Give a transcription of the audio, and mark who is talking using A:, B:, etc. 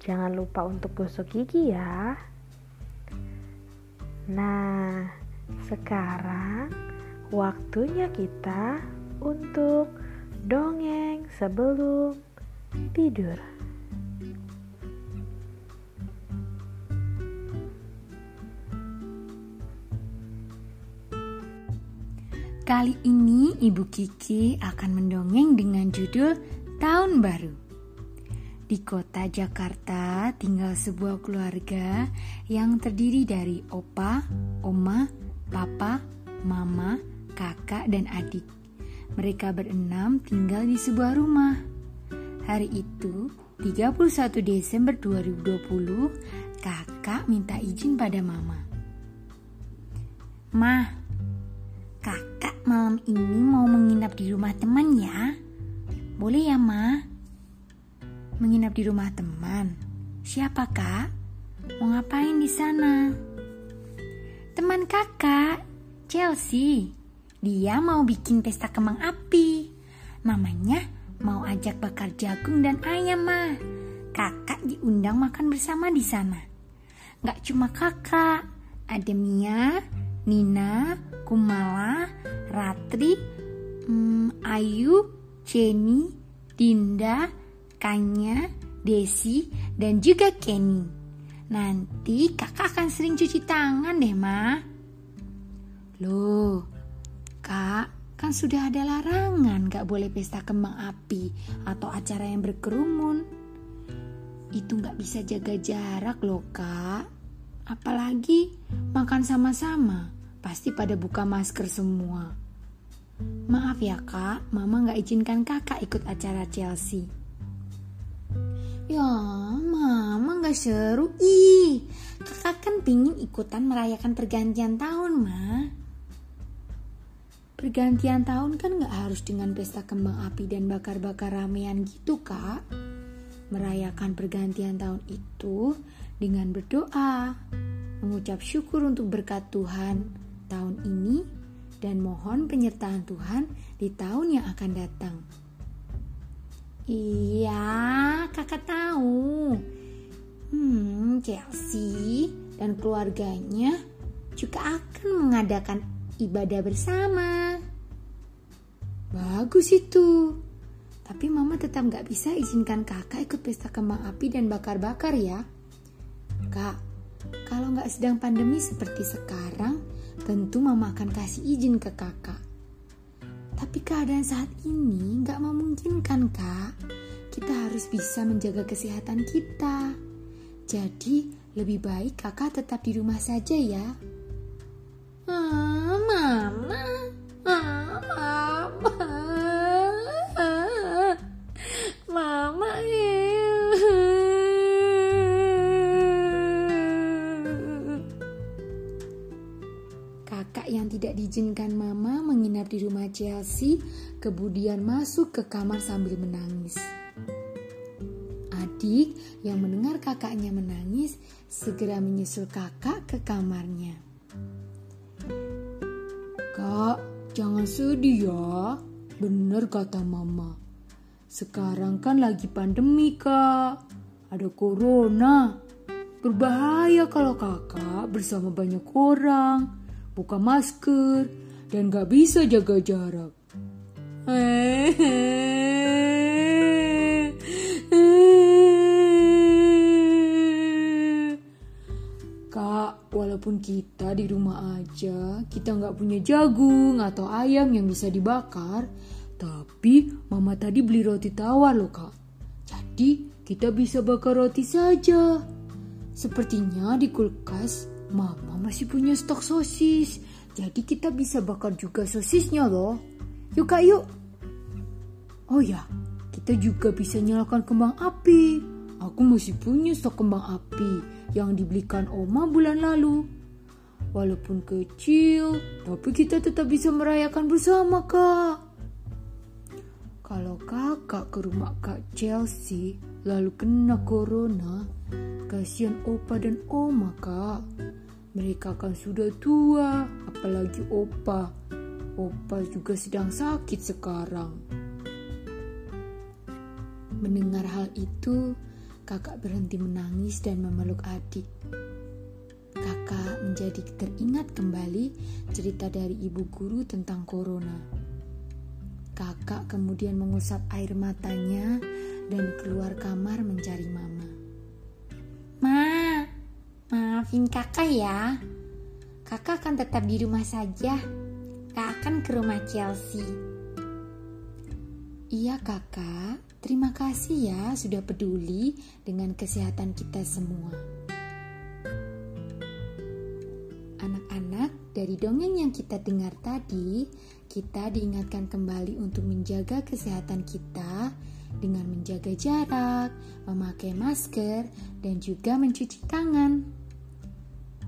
A: Jangan lupa untuk gosok gigi ya. Nah, sekarang waktunya kita untuk dongeng sebelum tidur.
B: Kali ini Ibu Kiki akan mendongeng dengan judul Tahun Baru. Di kota Jakarta tinggal sebuah keluarga yang terdiri dari opa, oma, papa, mama, kakak, dan adik. Mereka berenam tinggal di sebuah rumah. Hari itu, 31 Desember 2020, kakak minta izin pada mama. Mah, kakak malam ini mau menginap di rumah teman ya. Boleh ya, Mah? Menginap di rumah teman. Siapa kak? Mau ngapain di sana? Teman kakak, Chelsea. Dia mau bikin pesta kembang api. Mamanya mau ajak bakar jagung dan ayam mah. Kakak diundang makan bersama di sana. Gak cuma kakak, ada Mia, Nina, Kumala, Ratri, hmm, Ayu, Jenny, Dinda, Kanya, Desi, dan juga Kenny. Nanti kakak akan sering cuci tangan deh, Ma. Loh, kak, kan sudah ada larangan gak boleh pesta kembang api atau acara yang berkerumun. Itu gak bisa jaga jarak loh, kak. Apalagi makan sama-sama, pasti pada buka masker semua. Maaf ya kak, mama gak izinkan kakak ikut acara Chelsea. Ya, mama gak seru. Ih, kakak kan pingin ikutan merayakan pergantian tahun, ma. Pergantian tahun kan gak harus dengan pesta kembang api dan bakar-bakar ramean gitu, kak. Merayakan pergantian tahun itu dengan berdoa, mengucap syukur untuk berkat Tuhan tahun ini, dan mohon penyertaan Tuhan di tahun yang akan datang. Iya, kakak tahu. Hmm, Chelsea dan keluarganya juga akan mengadakan ibadah bersama. Bagus itu. Tapi mama tetap gak bisa izinkan kakak ikut pesta kembang api dan bakar-bakar ya. Kak, kalau gak sedang pandemi seperti sekarang, tentu mama akan kasih izin ke kakak. Tapi keadaan saat ini nggak memungkinkan kak. Kita harus bisa menjaga kesehatan kita. Jadi lebih baik kakak tetap di rumah saja ya. Diizinkan mama menginap di rumah Chelsea, kemudian masuk ke kamar sambil menangis. Adik yang mendengar kakaknya menangis segera menyusul kakak ke kamarnya. Kak, jangan sedih ya. Bener kata mama. Sekarang kan lagi pandemi kak. Ada corona. Berbahaya kalau kakak bersama banyak orang buka masker, dan gak bisa jaga jarak. Kak, walaupun kita di rumah aja, kita nggak punya jagung atau ayam yang bisa dibakar, tapi mama tadi beli roti tawar loh kak. Jadi kita bisa bakar roti saja. Sepertinya di kulkas Mama masih punya stok sosis. Jadi kita bisa bakar juga sosisnya loh. Yuk kak yuk. Oh ya, kita juga bisa nyalakan kembang api. aku masih punya stok kembang api yang dibelikan Oma bulan lalu. Walaupun kecil, tapi kita tetap bisa merayakan bersama, Kak. Kalau kakak ke rumah Kak Chelsea lalu kena corona, kasihan Opa dan Oma, Kak. Mereka kan sudah tua, apalagi Opa. Opa juga sedang sakit sekarang. Mendengar hal itu, kakak berhenti menangis dan memeluk adik. Kakak menjadi teringat kembali cerita dari ibu guru tentang corona. Kakak kemudian mengusap air matanya dan keluar kamar mencari mama. Maafin kakak ya. Kakak akan tetap di rumah saja. Kakak akan ke rumah Chelsea. Iya kakak, Terima kasih ya sudah peduli dengan kesehatan kita semua. Anak-anak, dari dongeng yang kita dengar tadi, kita diingatkan kembali untuk menjaga kesehatan kita dengan menjaga jarak, memakai masker, dan juga mencuci tangan.